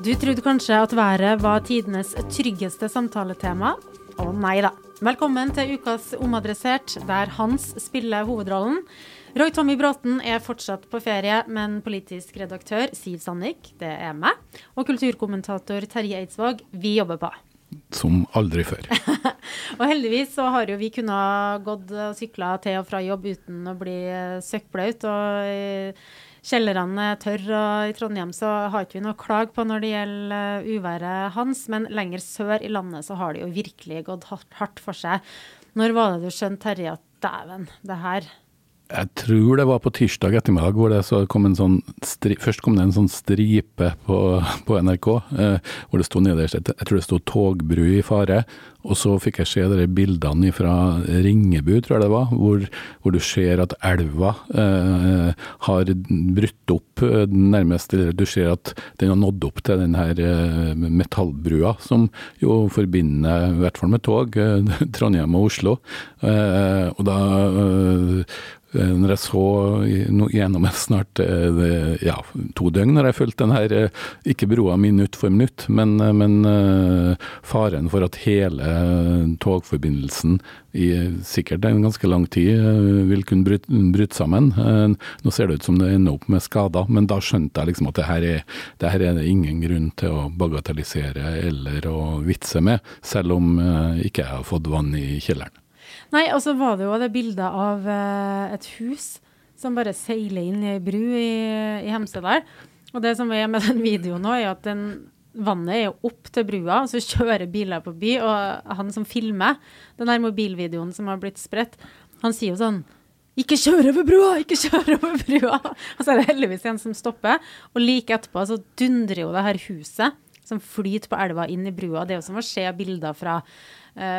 Du trodde kanskje at været var tidenes tryggeste samtaletema? Å nei da. Velkommen til ukas Omadressert, der Hans spiller hovedrollen. Roy Tommy Bråten er fortsatt på ferie, men politisk redaktør Siv Sandvik, det er meg, og kulturkommentator Terje Eidsvåg, vi jobber på. Som aldri før. Og heldigvis så har jo vi kunnet gått og sykla til og fra jobb uten å bli søkkblaut. Og eh, kjellerne er tørre, og i Trondheim så har ikke vi noe å klage på når det gjelder eh, uværet hans. Men lenger sør i landet så har det jo virkelig gått hardt, for seg. Når var det du skjønte, Terje, at dæven, det her Jeg tror det var på tirsdag ettermiddag hvor det kom en sånn stri, Først kom det en sånn stripe på, på NRK eh, hvor det sto nederst Jeg tror det sto 'togbru i fare'. Og så fikk jeg se de bildene fra Ringebu, tror jeg det var, hvor, hvor du ser at elva eh, har brutt opp eh, nærmest. Eller du ser at den har nådd opp til den her eh, metallbrua, som jo forbinder, i hvert fall med tog, eh, Trondheim og Oslo. Og da når jeg så gjennom snart ja, to døgn har jeg fulgt den her, ikke broa minutt for minutt, men, men faren for at hele togforbindelsen i sikkert en ganske lang tid vil kunne bryte, bryte sammen. Nå ser det ut som det ender opp med skader, men da skjønte jeg liksom at det her, er, det her er ingen grunn til å bagatellisere eller å vitse med, selv om ikke jeg har fått vann i kjelleren. Nei, og så var det jo det bildet av et hus som bare seiler inn i ei bru i, i Hemsedal. Og det som er med den videoen nå, er at den, vannet er jo opp til brua, og så kjører biler på by, og han som filmer den her mobilvideoen som har blitt spredt, han sier jo sånn ikke kjør over brua! Ikke kjør over brua! Og så er det heldigvis en som stopper. Og like etterpå så dundrer jo det her huset som flyter på elva inn i brua. Det er jo som å se bilder fra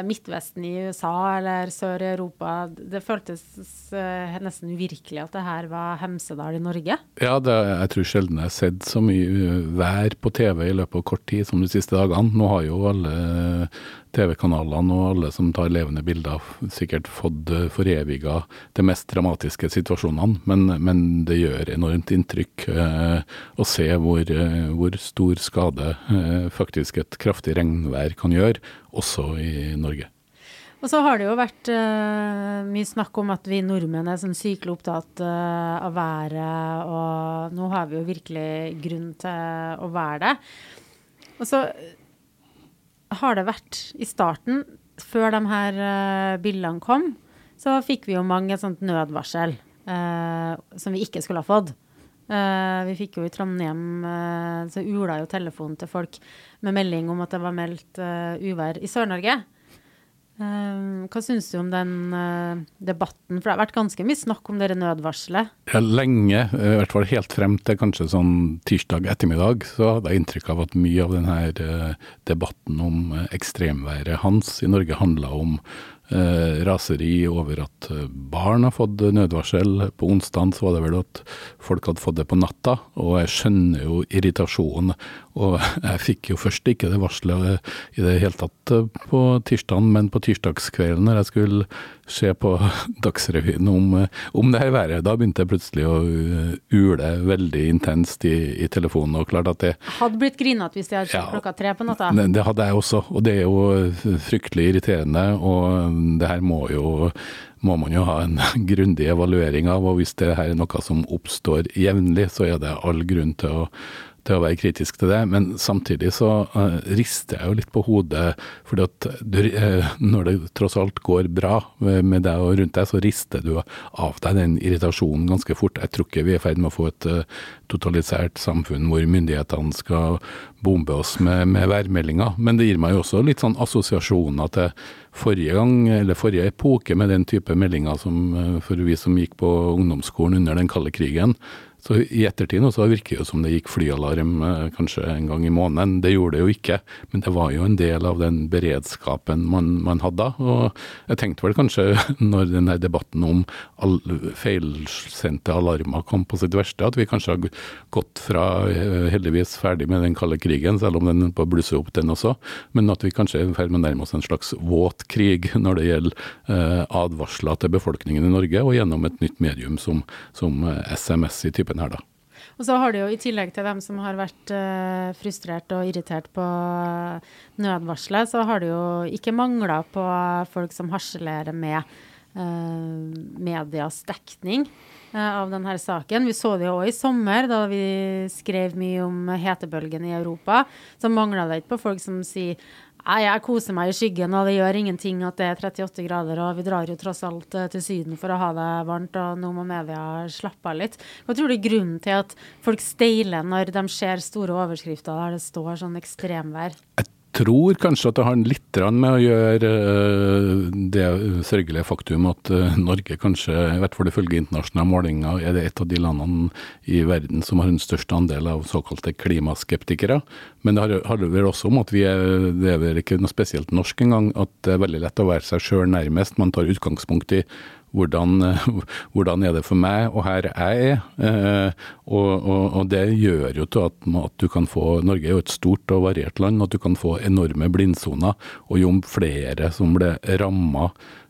Midtvesten i USA eller sør i Europa. Det føltes uh, nesten uvirkelig at det her var Hemsedal i Norge. Ja, det, jeg tror sjelden jeg har sett så mye eh, vær på TV i løpet av kort tid som de siste dagene. Nå har jo alle TV-kanalene og alle som tar levende bilder, sikkert fått foreviga de mest dramatiske situasjonene, men, men det gjør enormt inntrykk eh, å se hvor, hvor, stor skade eh, faktisk et kraftig regnvær kan gjøre, også i Norge. Og så har det jo vært uh, mye snakk om at vi nordmenn er sånn sykelig opptatt uh, av været, og nå har vi jo virkelig grunn til å være det. Og så har det vært i starten, før de her uh, bildene kom, så fikk vi jo mange et sånt nødvarsel som vi ikke skulle ha fått. Uh, vi fikk jo i Trondheim uh, Så ula jo telefonen til folk med melding om at det var meldt uh, uvær i Sør-Norge. Hva syns du om den debatten? For det har vært ganske mye snakk om dere nødvarselet. Ja, lenge, i hvert fall helt frem til kanskje sånn tirsdag ettermiddag, så hadde jeg inntrykk av at mye av denne debatten om ekstremværet hans i Norge handla om eh, raseri over at eh, barn har fått nødvarsel. På onsdag var det vel at folk hadde fått det på natta, og jeg skjønner jo irritasjonen. Og jeg fikk jo først ikke det varselet i det hele tatt eh, på tirsdagen, men på tirsdagskvelden når jeg skulle se på Dagsrevyen om, eh, om det her været, da begynte jeg plutselig å ule veldig intenst i, i telefonen. og klart at det Hadde blitt grinete hvis de hadde skjedd ja, klokka tre på natta? Det hadde jeg også, og det er jo fryktelig irriterende. og det her må jo må man jo ha en grundig evaluering av, og hvis det her er noe som oppstår jevnlig, så er det all grunn til å til å være kritisk til det, men samtidig så uh, rister jeg jo litt på hodet. du, uh, når det tross alt går bra med deg og rundt deg, så rister du av deg den irritasjonen ganske fort. Jeg tror ikke vi er i ferd med å få et uh, totalisert samfunn hvor myndighetene skal bombe oss med, med, værmeldinger. Men det gir meg jo også litt sånn assosiasjoner til forrige gang, eller forrige epoke med den type meldinger som for vi som gikk på ungdomsskolen under den kalde krigen så i ettertid så virker det som det gikk flyalarm eh, kanskje en gang i måneden. Det gjorde det jo ikke, men det var jo en del av den beredskapen man, man hadde. Og jeg tenkte vel kanskje, når denne debatten om feilsendte alarmer kom på sitt verste, at vi kanskje har gått fra eh, heldigvis ferdig med den kalde krigen, selv om den blusser opp den også, men at vi kanskje er i ferd med å nærme oss en slags våt krig når det gjelder eh, advarsler til befolkningen i Norge, og gjennom et nytt medium som, som SMS i type gruppen her, da. Og så har det jo i tillegg til dem som har vært uh, frustrert og irritert på nødvarselet, så har det jo ikke mangla på folk som harselerer med uh, medias dekning uh, av denne saken. Vi så det jo òg i sommer, da vi skrev mye om hetebølgen i Europa. Så mangla det ikke på folk som sier jeg koser meg i skyggen, og det gjør ingenting at det er 38 grader, og vi drar jo tross alt eh, til Syden for å ha det varmt, og nå må media slappe av litt. Hva tror du er grunnen til at folk steiler når de ser store overskrifter der det står sånn ekstremvær? Jeg tror kanskje at det har litt med å gjøre eh, det sørgelige faktum at eh, Norge kanskje, i hvert fall ifølge internasjonale målinger, er det et av de landene i verden som har den største andel av såkalte klimaskeptikere. Men det handler vel også om at vi er, det er vel ikke noe spesielt norsk engang, at det er veldig lett å være seg sjøl nærmest. Man tar utgangspunkt i hvordan, hvordan, er det for meg og her jeg er? Eh, og, og, og, det gjør jo til at, at, du kan få Norge er jo et stort og variert land, at du kan få enorme blindsoner. Og jo flere som ble ramma eh,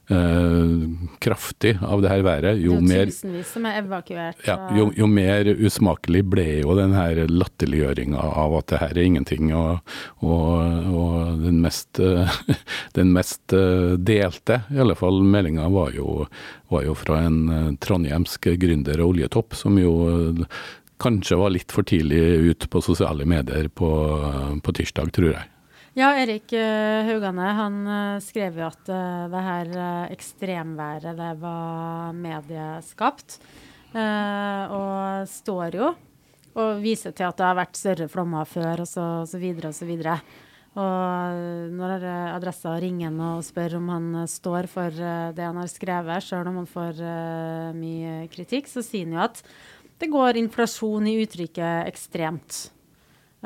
kraftig av det her været, jo mer Tusenvis som er evakuert. Ja, jo, jo, mer usmakelig ble jo den her latterliggjøringa av at det her er ingenting. Og, og, og den mest, den mest eh, delte, i alle fall meldinga, var jo, var jo fra en eh, trondhjemsk gründer og oljetopp, som jo kanskje var litt for tidlig ut på sosiale medier på, på tirsdag, tror jeg. Ja, Erik uh, Haugane han uh, skrev jo at uh, det her ekstremværet det var medieskapt. og står jo og viser til at det har vært større flommer før, og så, og så videre og så videre. Og når adressa ringer han og spør om han står for det han har skrevet, sjøl om han får mye kritikk, så sier han jo at det går inflasjon i uttrykket 'ekstremt'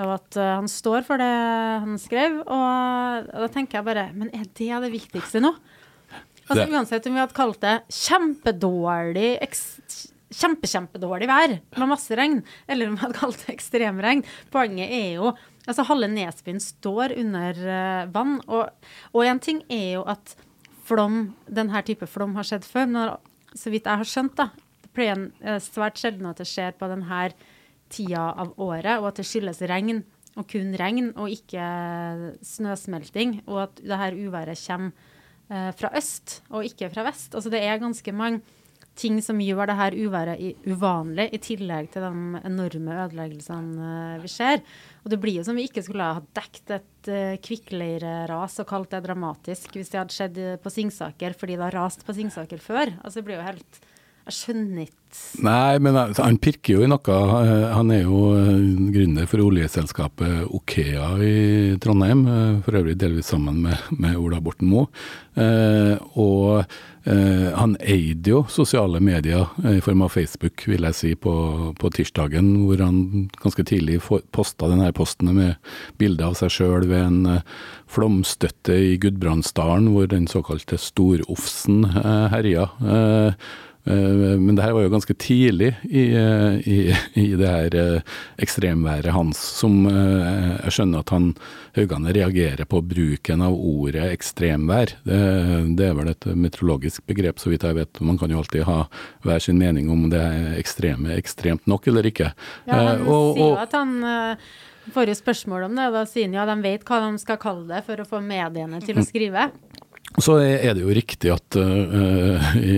av at uh, han står for det han skrev. Og, og da tenker jeg bare Men er det det viktigste nå? Altså Uansett om vi hadde kalt det kjempedårlig kjempe, kjempedårlig vær med masse regn, eller om vi hadde kalt det ekstremregn. Poenget er jo Altså, halve Nesbyen står under uh, vann. Og, og en ting er jo at flom, denne type flom har skjedd før, men så vidt jeg har skjønt, da, det pleier uh, svært sjelden at det skjer på denne tida av året, og at det skyldes regn, og kun regn, og ikke snøsmelting, og at det her uværet kommer eh, fra øst og ikke fra vest. Altså det er ganske mange ting som gjør det her uværet uvanlig, i tillegg til de enorme ødeleggelsene eh, vi ser. Og det blir jo som vi ikke skulle ha dekt et uh, kvikkleireras og kalt det dramatisk hvis det hadde skjedd på Singsaker fordi det har rast på Singsaker før. Altså det blir jo helt Jeg skjønner ikke Nei, men han pirker jo i noe. Eh, Han er jo eh, gründer for oljeselskapet Okea i Trondheim, eh, for øvrig delvis sammen med, med Ola Borten Moe. Og han eide jo sosiale medier i form av Facebook, vil jeg si, på, på tirsdagen, hvor han ganske tidlig posta denne posten med bilde av seg sjøl ved en flomstøtte i Gudbrandsdalen, hvor den såkalte Storofsen herja. Eh, men det her var jo ganske tidlig i, eh, i, i det her eh, ekstremværet hans, som jeg skjønner at han Haugane reagerer på bruken av ordet ekstremvær. Det, det, er vel et meteorologisk begrep, så vidt jeg vet. Man kan jo alltid ha hver sin mening om det er ekstreme ekstremt nok eller ikke. Ja, Han og, sier jo at han jo spørsmål om det, og da sier han ja, de vet hva de skal kalle det for å få mediene til å mm. skrive. Så er det jo riktig at uh, i,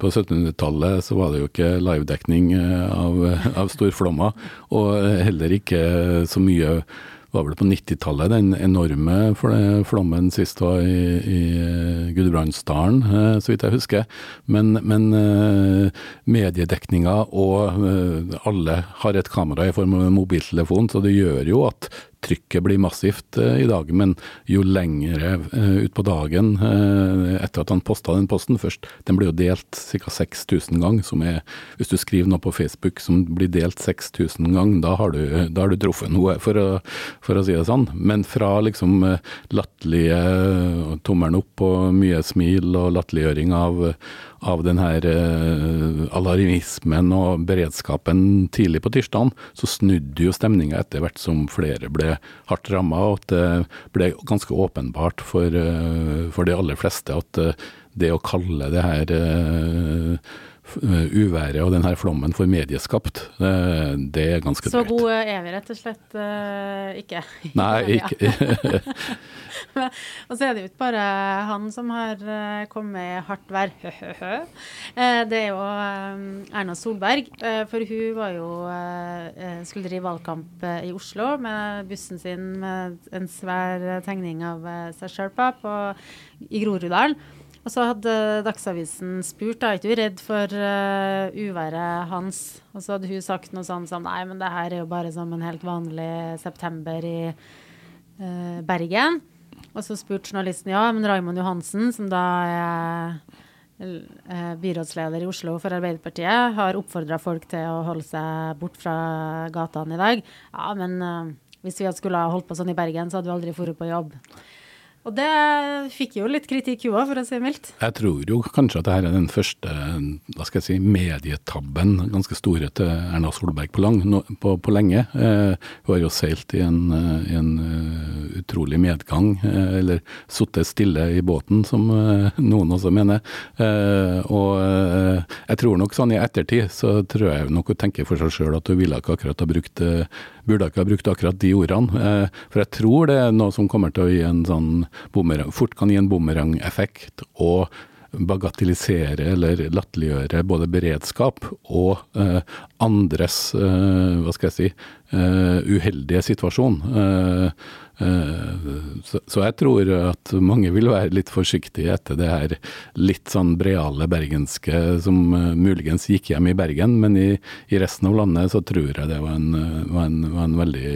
på 1700-tallet så var det jo ikke livedekning eh, av, av storflommer, og heller ikke så mye var vel på 90-tallet, den enorme flommen sist var i, i Gudbrandsdalen, så vidt jeg husker. Men, men mediedekninga og alle har et kamera i form av en mobiltelefon, så det gjør jo at trykket blir massivt eh, i dag, men jo lengre eh, utpå dagen eh, etter at han posta den posten først, den blir jo delt ca. 6000 ganger, som er Hvis du skriver noe på Facebook som blir delt 6000 ganger, da har du, da du truffet noe, for å, for å, si det sånn. Men fra liksom latterlige tommelen opp og mye smil og latterliggjøring av av den her eh, alarmismen og beredskapen tidlig på tirsdagen, så snudde jo stemninga etter hvert som flere ble hardt ramma, og at det ble ganske åpenbart for, uh, for de aller fleste at uh, det å kalle det her uværet og denne flommen for medieskapt, det er ganske drøyt. Så gode er vi rett og slett ikke. Nei, ikke. og så er det jo ikke bare han som har kommet kommet hardt vær, uh, det er jo Erna Solberg. for hun var jo skulle drive valgkamp i Oslo med bussen sin med en svær tegning av seg sjøl på, i Groruddalen. Og så hadde Dagsavisen spurt, er ikke du redd for uh, uværet hans? Og så hadde hun sagt noe sånn som nei, men det her er jo bare som en helt vanlig september i uh, Bergen. Og så spurte journalisten ja, men Raymond Johansen, som da er uh, byrådsleder i Oslo for Arbeiderpartiet, har oppfordra folk til å holde seg bort fra gatene i dag. Ja, men hvis vi skulle ha holdt på sånn i Bergen, så hadde vi aldri dratt på jobb. Og det fikk jo litt kritikk jo òg, for å si det mildt. Jeg tror jo kanskje at dette er den første hva skal jeg si, medietabben, ganske store, til Erna Solberg på, lang, på, på lenge. Eh, hun har jo seilt i en, i en uh, utrolig medgang, eh, eller sittet stille i båten, som eh, noen også mener. Eh, og eh, jeg tror nok sånn i ettertid, så tror jeg nok hun tenker for seg sjøl at hun ville ikke akkurat ha brukt burde ikke ha brukt akkurat de ordene. Eh, for jeg tror det er noe som kommer til å gi en sånn fort kan gi en bumerangeffekt. og bagatellisere eller latterliggjøre både beredskap og eh, andres eh, hva skal jeg si, eh, uheldige situasjon. Eh, Eh, så, så, jeg tror at mange vil være litt forsiktige etter det her litt sånn breale bergenske som uh, muligens gikk hjem i Bergen, men i, i, resten av landet så tror jeg det var en, var en, var en veldig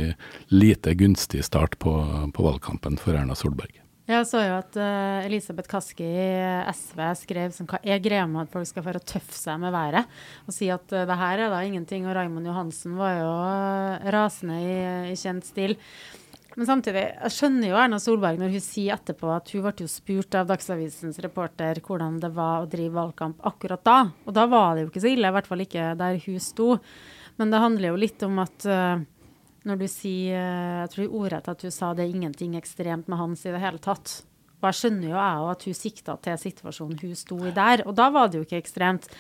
lite gunstig start på, på, valgkampen for Erna Solberg. Jeg så jo at uh, Elisabeth Kaski i SV skrev sånn, hva er greia med at folk skal få tøffe seg med været, og si at uh, det her er da ingenting. Og Raymond Johansen var jo uh, rasende i, i kjent stil. Men samtidig, jeg skjønner jo Erna Solberg når hun sier etterpå at hun ble jo spurt av Dagsavisens reporter hvordan det var å drive valgkamp akkurat da. Og da var det jo ikke så ille, i hvert fall ikke der hun sto. Men det handler jo litt om at uh, når du sier uh, Jeg tror ordrett at du sa det er ingenting ekstremt med hans i det hele tatt. Og jeg skjønner jo jeg òg at hun sikta til situasjonen hun sto i der. Og da var det jo ikke ekstremt.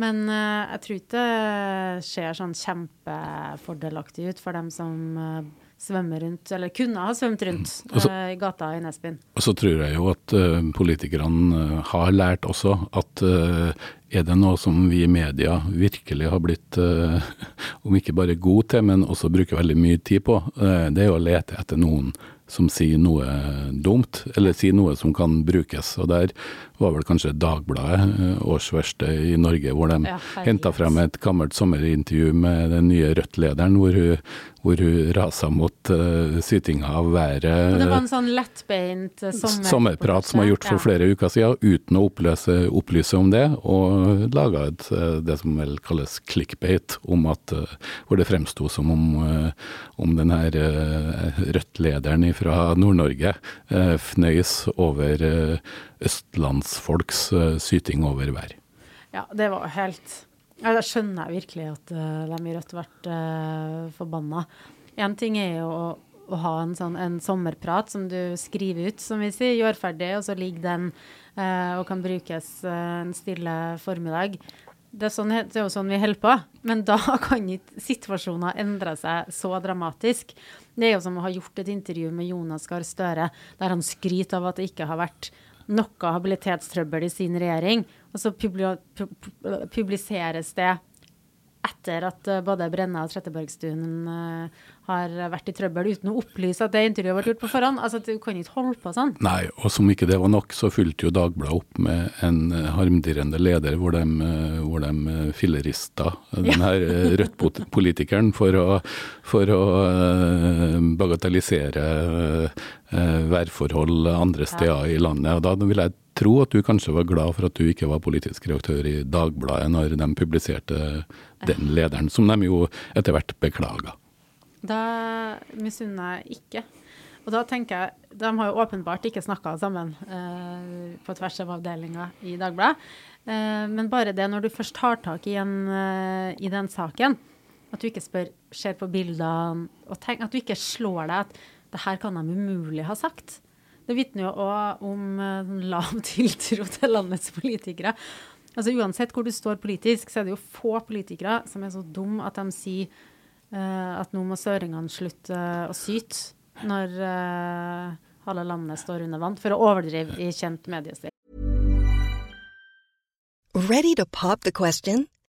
Men uh, jeg tror ikke det ser sånn kjempefordelaktig ut for dem som svømme rundt, eller kunne ha svømt rundt uh, i gata i Nesbyen. Og så tror jeg jo at uh, politikerne uh, har lært også at er det noe som vi i media virkelig har blitt, om ikke bare god til, men også bruker veldig mye tid på, det er jo å lete etter noen som sier noe dumt, eller sier noe som kan brukes. Og der var vel kanskje Dagbladet, eh, årsverste i Norge, hvor de Ja, henta frem et gammelt sommerintervju med den nye Rødt-lederen, hvor hun, hvor hun rasa mot uh, sytinga av været. Og det var en sånn lettbeint sommer... Sommerprat som var gjort for flere uker siden, uten å oppløse, opplyse om det, og laga et, eh, det som vel kalles clickbait, om at, eh, hvor det fremsto som om, om den her Rødt-lederen fra Nord-Norge fnøys over østlandsfolks syting over vær. Ja, det var helt ja, Da skjønner jeg virkelig at uh, de i Rødt ble uh, forbanna. Én ting er jo å, å ha en sånn en sommerprat som du skriver ut, som vi sier, gjør ferdig, og så ligger den uh, og kan brukes uh, en stille formiddag. Det er, sånn, det er jo sånn vi holder på. Men da kan ikke situasjoner endre seg så dramatisk. Det er jo som å ha gjort et intervju med Jonas Gahr Støre der han skryter av at det ikke har vært noe habilitetstrøbbel i sin regjering, og så publi pu pu- publiseres det etter at eh, både Brenna og Trettebergstuen eh, har vært i trøbbel, uten å opplyse at det intervjuet ble gjort på forhånd. Altså, Du kan ikke holde på sånn. Nei, og som ikke det var nok, så fulgte jo Dagbladet opp med en eh, harmdirrende leder hvor de, hvor de fillerista den her Rødt-politikeren for å, for å bagatellisere værforhold andre steder i landet. Og da vil jeg tro at du kanskje var glad for at du ikke var politisk redaktør i Dagbladet når de publiserte den lederen, som de jo etter hvert beklaga. Da misunner jeg ikke. Og da tenker jeg, De har jo åpenbart ikke snakka sammen eh, på tvers av avdelinga i Dagbladet. Eh, men bare det når du først tar tak i, en, eh, i den saken, at du ikke spør, ser på bildene og tenk, At du ikke slår deg at det her kan de umulig ha sagt. Det vitner jo òg om eh, sånn lav tiltro til landets politikere. Altså Uansett hvor du står politisk, så er det jo få politikere som er så dumme at de sier uh, at nå må søringene slutte å syte når uh, halve landet står under vann, for å overdrive i kjent mediestil.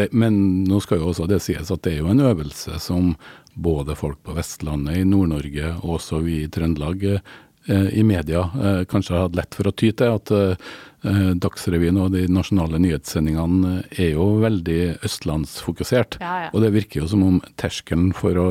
Det, men nå skal jo også det sies at det er jo en øvelse som både folk på Vestlandet, i Nord-Norge og også vi i Trøndelag eh, i media eh, kanskje har hatt lett for å ty til. At, eh, Dagsrevyen og de nasjonale nyhetssendingene er jo veldig østlandsfokusert. Ja, ja. Og det virker jo som om terskelen for å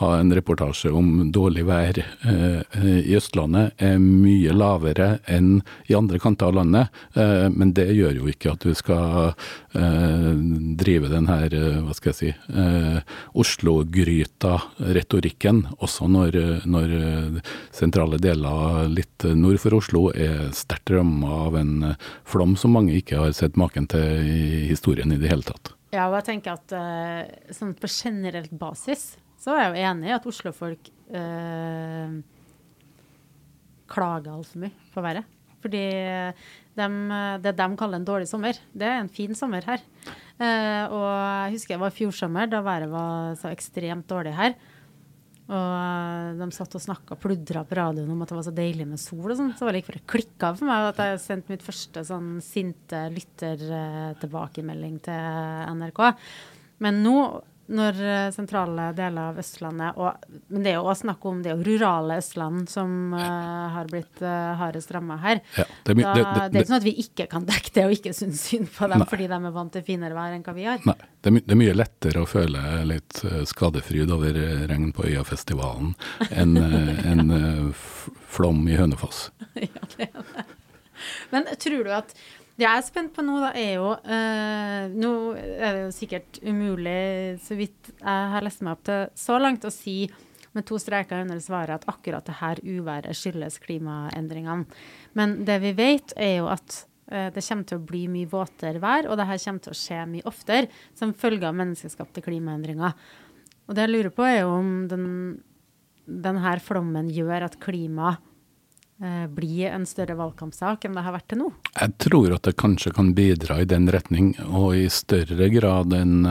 ha en reportasje om dårlig vær eh, i Østlandet er mye lavere enn i andre kanter av landet. Eh, men det gjør jo ikke at du skal eh, drive den her, eh, hva skal jeg si, eh, Oslo-gryta-retorikken, også når, når eh, sentrale deler litt nord for Oslo er sterkt ramma av en eh, flom som mange ikke har sett maken til i historien i det hele tatt. Ja, og jeg tenker at eh, sånn på generelt basis så er jeg jo enig i at Oslofolk uh, klager altfor mye på været. Fordi de, det de kaller en dårlig sommer, det er en fin sommer her. Eh, og jeg husker jeg var i fjor sommer, da været var så ekstremt dårlig her. Og eh, de satt og snakka pludra på radioen om at det var så deilig med sol og sånn. Så var det ikke før det klikka for meg at jeg sendte mitt første sånn sinte lyttertilbakemelding til NRK. Men nå når eh, sentrale deler av Østlandet og, Men det er jo også snakk om det er jo rurale Østland som uh, har blitt uh, hardest ramma her. Ja, det, da, det, det, det, er ikke sånn at vi ikke kan dekke det og ikke synes synd på dem Nei. fordi de er vant til finere vær enn hva vi har. Nei, det er, det er mye lettere å føle litt skadefryd over regn på Øyafestivalen enn eh, flom i Hønefoss. ja, det er det. Men tror du at Det jeg er spent på nå, da, er jo eh, Nå er det jo sikkert umulig, så vidt jeg har lest meg opp til så langt, å si med to streker under svaret at akkurat det her uværet skyldes klimaendringene. Men det vi vet, er jo at eh, det kommer til å bli mye våtere vær, og det her kommer til å skje mye oftere som følge av menneskeskapte klimaendringer. Og det jeg lurer på, er jo om den, den her flommen gjør at klima eh, blir en større valgkampsak enn det har vært til nå. Jeg tror at det kanskje kan bidra i den retning, og i større grad enn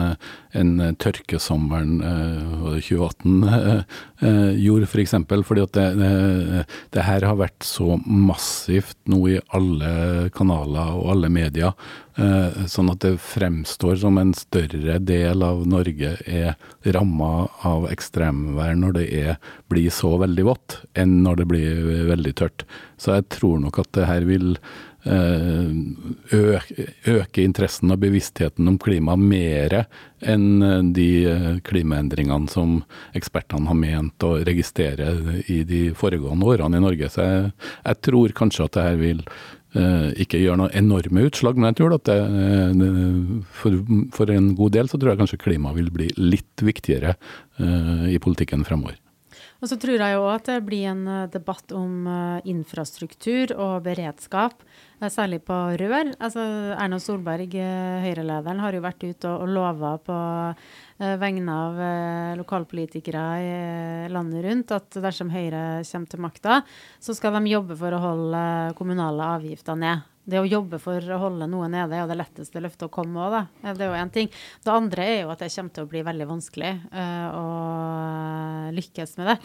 en tørkesommeren eh, var det 2018 eh, gjorde, f.eks. For eksempel, fordi at det, det, her har vært så massivt nå i alle kanaler og alle medier, sånn at det fremstår som en større del av Norge er ramma av ekstremvær når det er, blir så veldig vått, enn når det blir veldig tørt. Så jeg tror nok at det her vil eh, øke, øke interessen og bevisstheten om klima mer enn eh, de eh, klimaendringene som ekspertene har ment å registrere i de foregående årene i Norge. Så jeg, jeg tror kanskje at det her vil eh, ikke gjør noe enorme utslag, men jeg tror at det, eh, for, for en god del så tror jeg kanskje klima vil bli litt viktigere eh, i politikken fremover. Og så tror jeg jo at det blir en eh, debatt om eh, infrastruktur og beredskap, eh, særlig på rør. Altså Erna Solberg, Høyre-lederen, har jo vært ute og, og lova på vegne av lokalpolitikere i landet rundt at dersom Høyre kommer til makta, så skal de jobbe for å holde kommunale avgifter ned. Det å jobbe for å holde noe nede er jo det letteste løftet å komme òg, da. Det er jo én ting. Det andre er jo at det kommer til å bli veldig vanskelig uh, å lykkes med det.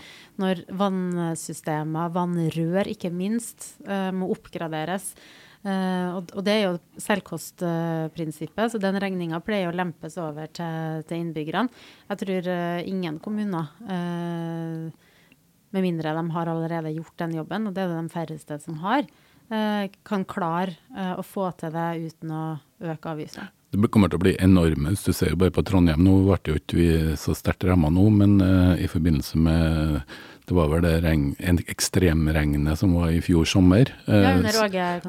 Når vannsystemer, vannrør ikke minst, uh, må oppgraderes. Uh, og, det er jo selvkostprinsippet, så den regninga pleier å lempes over til, til innbyggerne. Jeg tror ingen kommuner med mindre de har allerede gjort den jobben, og det er det de færreste som har, kan klare eh, å få til det uten å øke avgiftene. Det kommer til å bli enorme. Du ser jo bare på Trondheim, nå ble jo ikke så sterkt ramma nå, men eh, i forbindelse med det var vel det regn, ekstremregnet som var i fjor sommer. eh, Ja,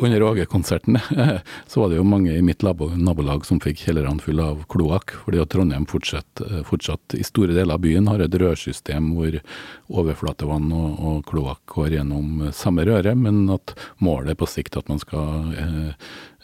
under Åge-konserten. Så var det jo mange i mitt nabolag som fikk kjellerne fulle av kloakk, fordi at Trondheim fortsatt, eh, fortsatt i store deler av byen har et rørsystem hvor overflatevann og, og kloakk går gjennom samme røre, men at målet er på sikt at man skal eh,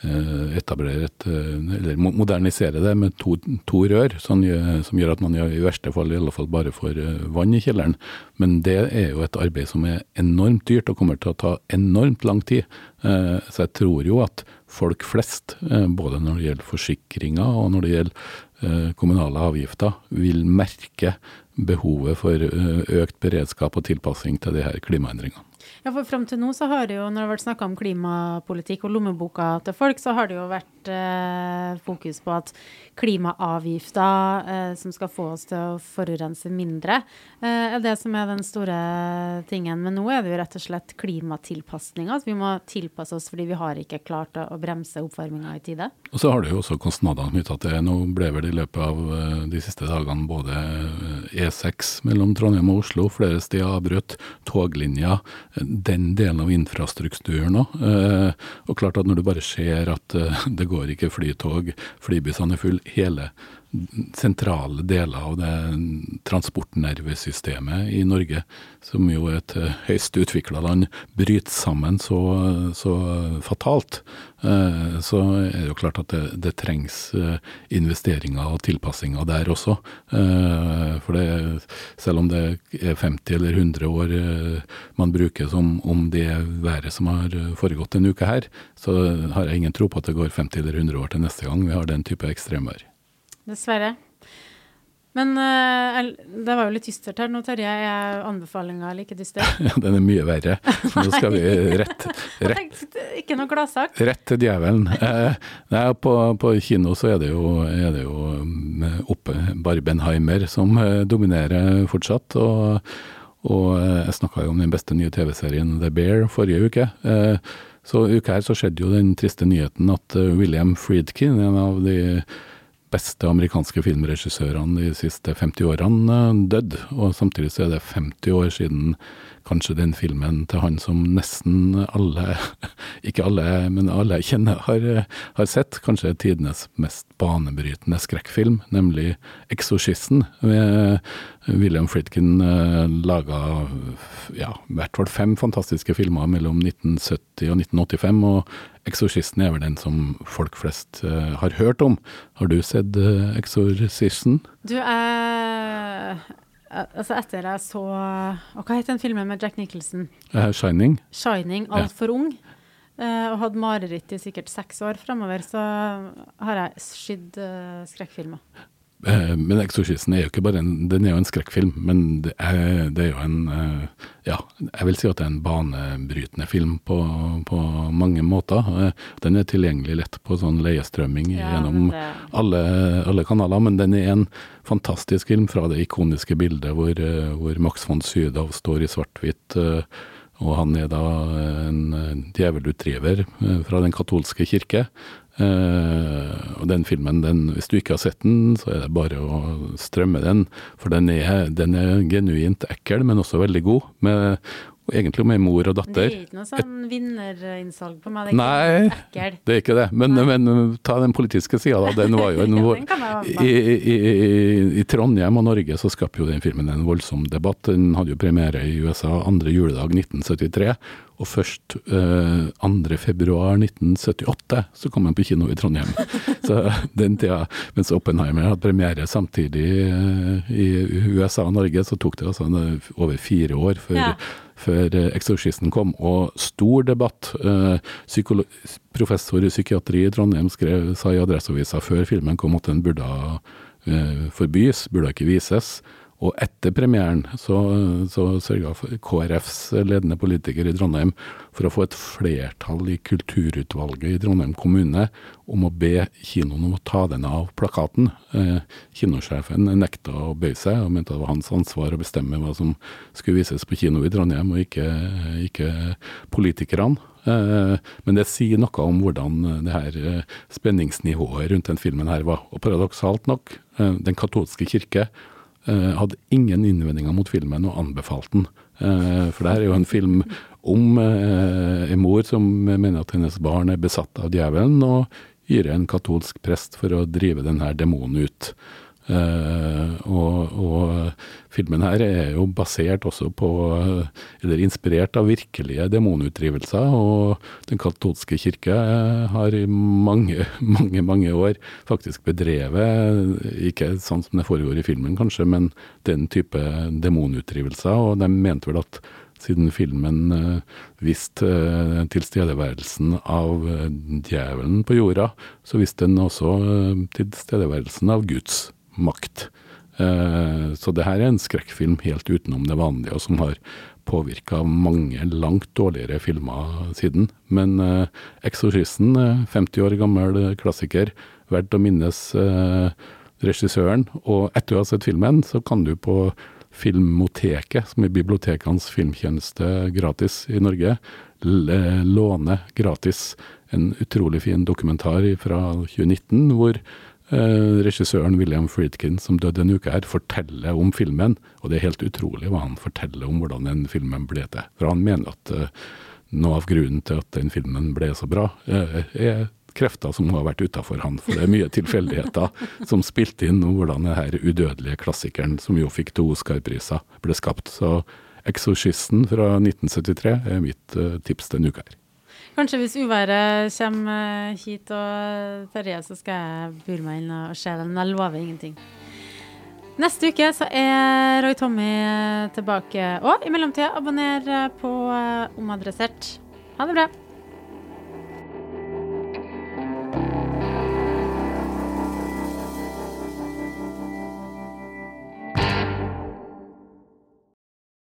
eh, etablere et, eh, eller modernisere det med to, to rør, sånn, som gjør at man i verste fall i alle fall bare får eh, vann i kjelleren. Men det er jo et arbeid som er enormt dyrt og kommer til å ta enormt lang tid. Eh, Så jeg tror jo at folk flest, eh, både når det gjelder forsikringer og når det gjelder eh, kommunale avgifter, vil merke behovet for økt beredskap og tilpassing til de her klimaendringene. Ja, for Fram til nå så har det jo, når det har vært snakka om klimapolitikk og lommeboka til folk, så har det jo vært eh, fokus på at klimaavgifter eh, som skal få oss til å forurense mindre, eh, er det som er den store tingen. Men nå er det jo rett og slett klimatilpasninger. Altså vi må tilpasse oss fordi vi har ikke klart å, å bremse oppvarminga i tide. Og så har det jo også kostnadene knytta til Nå ble vel i løpet av eh, de siste dagene både E6 eh, mellom Trondheim og Oslo flere steder avbrutt, toglinjer, den delen av infrastrukturen òg. Og klart at når du bare ser at det går ikke flytog, flybussene er fulle, hele sentrale deler av det transportnervesystemet i Norge, som jo et høyst utvikla land, bryter sammen så, så fatalt, eh, så er det jo klart at det, det trengs eh, investeringer og tilpassinger der også. Eh, for det, selv om det er 50 eller 100 år man bruker som om det været som har foregått denne uka her, så har jeg ingen tro på at det går 50 eller 100 år til neste gang vi har den type ekstremvær. Dessverre. Men uh, det var jo litt dystert her nå, Terje. Er anbefalinga like dyster? ja, den er mye verre. Nå skal vi rett, rett Ikke noe gladsak? Rett til djevelen. Eh, nei, på, på, kino så er det jo, er det jo mm, oppe Barbenheimer som eh, dominerer fortsatt. og og eh, jeg snakka jo om den beste nye TV-serien The Bear forrige uke. Så uka her så skjedde jo den triste nyheten at William Friedkin, en av de beste amerikanske filmregissørene de siste 50 årene dødd. Og samtidig så er det 50 år siden kanskje den filmen til han som nesten alle, ikke alle, men alle jeg kjenner, har, har sett. Kanskje tidenes mest banebrytende skrekkfilm, nemlig 'Eksorsisten'. William Friedkin uh, laga ja, i hvert fall fem fantastiske filmer mellom 1970 og 1985. og 'Eksorsisten' er vel den som folk flest uh, har hørt om. Har du sett uh, 'Eksorsisten'? Du, er altså etter jeg så og Hva het den filmen med Jack Nicholson? Uh, 'Shining'. 'Shining', Altfor ja. ung. Uh, og hadde mareritt i sikkert seks år fremover, så har jeg skydd uh, skrekkfilmer. Eh, men 'Eksorsisten' er jo ikke bare en, den er jo en skrekkfilm, men det er, det er, jo en eh, Ja, jeg vil si at det er en banebrytende film på, på mange måter. Eh, den er tilgjengelig lett på sånn leiestrømming ja, gjennom det... alle, alle, kanaler, men den er en fantastisk film fra det ikoniske bildet hvor, hvor Max von Sydow står i svart-hvitt. Og han er da en djevelutdriver fra den katolske kirke, Uh, og den filmen, den, hvis du ikke har sett den, så er det bare å strømme den. For den er, den er genuint ekkel, men også veldig god. Med og egentlig med mor og datter. Det er ikke noe sånn vinnerinnsalg på meg? Det er Nei, ekkel. det er ikke det. Men, men ta den politiske sida, da. Den var jo en, ja, i, i, i, i, Trondheim og Norge så skapte jo den filmen en voldsom debatt. Den hadde jo premiere i USA andre juledag 1973. Og først eh, 2.2.1978 så kom han på kino i Trondheim. så den tida, Mens Oppenheimer hadde premiere samtidig eh, i USA og Norge, så tok det altså over fire år før ja før eh, 'Eksorsisten' kom, og stor debatt. Eh, professor i psykiatri i Trondheim skrev, sa i Adresseavisa før filmen kom at den burde eh, forbys, burde ikke vises. Og etter premieren så, så sørga KrFs ledende politiker i Trondheim for å få et flertall i kulturutvalget i Trondheim kommune om å be kinoen om å ta den av plakaten. Eh, kinosjefen nekta å bøye seg, og mente det var hans ansvar å bestemme hva som skulle vises på kino i Trondheim, og ikke, ikke politikerne. Eh, men det sier noe om hvordan det her eh, spenningsnivået rundt den filmen her var. Og paradoksalt nok, eh, Den katolske kirke hadde ingen innvendinger mot filmen og anbefalte den. Eh, for det her er jo en film om eh, en mor som mener at hennes barn er besatt av djevelen, og hyrer en katolsk prest for å drive denne demonen ut. Uh, og, og, filmen her er jo basert også på, eller inspirert av virkelige demonutdrivelser. Og Den katolske kirke har i mange, mange mange år faktisk bedrevet, ikke sånn som det foregår i filmen kanskje, men den type demonutdrivelser. Og de mente vel at siden filmen viste tilstedeværelsen av djevelen på jorda, så viste den også tilstedeværelsen av Guds makt. Eh, så det her er en skrekkfilm helt utenom det vanlige, og som har påvirka mange langt dårligere filmer siden. Men uh, 'Eksorsisten', 50 år gammel klassiker, verdt å minnes uh, regissøren. Og etter å ha sett filmen, så kan du på Filmoteket, som er bibliotekenes filmtjeneste gratis i Norge, låne gratis en utrolig fin dokumentar fra 2019, hvor eh, regissøren William Friedkin, som døde en uke her, forteller om filmen. Og det er helt utrolig hva han forteller om hvordan den filmen ble til. For han mener at eh, noe av grunnen til at den filmen ble så bra, eh, er krefter som har vært utafor han. For det er mye tilfeldigheter som spilte inn om hvordan denne udødelige klassikeren, som jo fikk to Oscar-priser, ble skapt. Så 'Eksorsisten' fra 1973 er mitt uh, tips denne uka her. Kanskje hvis uværet kommer eh, hit og Terje, så skal jeg bure meg inn og se den. Men jeg lover ingenting. Neste uke så er Roy Tommy tilbake. Og i mellomtida, abonner på Omadressert. Ha det bra.